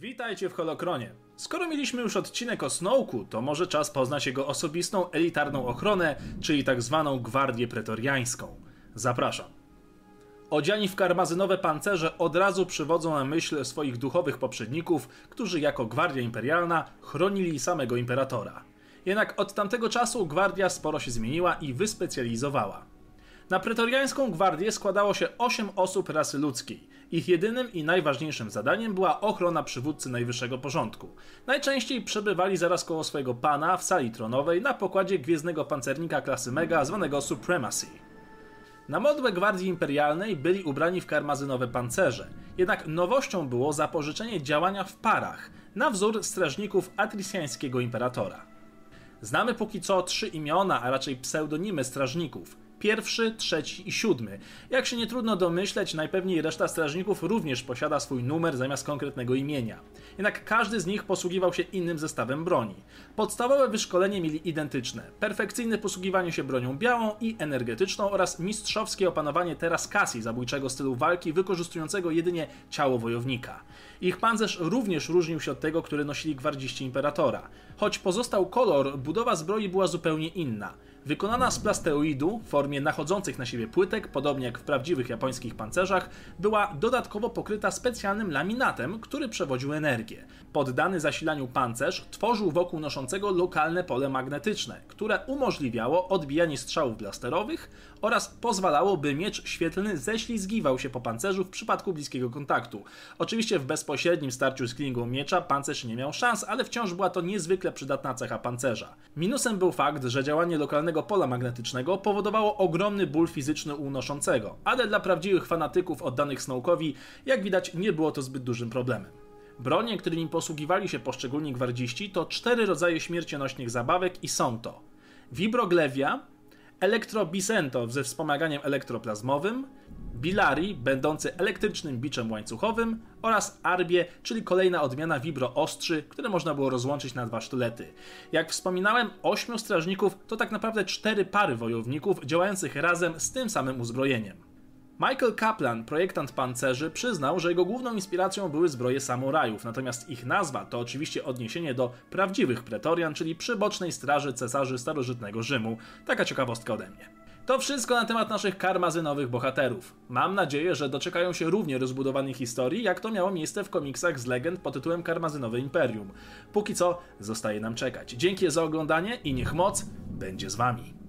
Witajcie w Holokronie. Skoro mieliśmy już odcinek o Snowku, to może czas poznać jego osobistą elitarną ochronę, czyli tak zwaną Gwardię Pretoriańską. Zapraszam. Odziani w karmazynowe pancerze od razu przywodzą na myśl swoich duchowych poprzedników, którzy jako Gwardia Imperialna chronili samego Imperatora. Jednak od tamtego czasu Gwardia sporo się zmieniła i wyspecjalizowała. Na pretoriańską gwardię składało się 8 osób rasy ludzkiej. Ich jedynym i najważniejszym zadaniem była ochrona przywódcy najwyższego porządku. Najczęściej przebywali zaraz koło swojego pana w sali tronowej na pokładzie gwiezdnego pancernika klasy Mega zwanego Supremacy. Na modłę Gwardii Imperialnej byli ubrani w karmazynowe pancerze, jednak nowością było zapożyczenie działania w parach, na wzór strażników atrisjańskiego imperatora. Znamy póki co trzy imiona, a raczej pseudonimy strażników pierwszy, trzeci i siódmy. Jak się nie trudno domyśleć, najpewniej reszta strażników również posiada swój numer zamiast konkretnego imienia. Jednak każdy z nich posługiwał się innym zestawem broni. Podstawowe wyszkolenie mieli identyczne: perfekcyjne posługiwanie się bronią białą i energetyczną oraz mistrzowskie opanowanie teraskasji zabójczego stylu walki wykorzystującego jedynie ciało wojownika. Ich pancerz również różnił się od tego, który nosili gwardziści imperatora. Choć pozostał kolor, budowa zbroi była zupełnie inna. Wykonana z plasteoidu w formie nachodzących na siebie płytek, podobnie jak w prawdziwych japońskich pancerzach, była dodatkowo pokryta specjalnym laminatem, który przewodził energię. Poddany zasilaniu pancerz tworzył wokół noszącego lokalne pole magnetyczne, które umożliwiało odbijanie strzałów blasterowych oraz pozwalało, by miecz świetlny ześlizgiwał się po pancerzu w przypadku bliskiego kontaktu. Oczywiście w bezpośrednim starciu z klingą miecza pancerz nie miał szans, ale wciąż była to niezwykle przydatna cecha pancerza. Minusem był fakt, że działanie lokalnego pola magnetycznego powodowało ogromny ból fizyczny u unoszącego, ale dla prawdziwych fanatyków oddanych Snowkowi, jak widać, nie było to zbyt dużym problemem. Bronie, którymi posługiwali się poszczególni gwardziści, to cztery rodzaje śmiercionośnych zabawek i są to Vibroglewia, Elektrobisento ze wspomaganiem elektroplazmowym, Bilari, będący elektrycznym biczem łańcuchowym oraz Arbie, czyli kolejna odmiana vibro ostrzy, które można było rozłączyć na dwa sztylety. Jak wspominałem, ośmiu strażników to tak naprawdę cztery pary wojowników działających razem z tym samym uzbrojeniem. Michael Kaplan, projektant pancerzy, przyznał, że jego główną inspiracją były zbroje samurajów, natomiast ich nazwa to oczywiście odniesienie do prawdziwych pretorian, czyli przybocznej straży cesarzy starożytnego Rzymu. Taka ciekawostka ode mnie. To wszystko na temat naszych karmazynowych bohaterów. Mam nadzieję, że doczekają się równie rozbudowanej historii, jak to miało miejsce w komiksach z legend pod tytułem Karmazynowe Imperium. Póki co zostaje nam czekać. Dzięki za oglądanie i niech moc będzie z wami.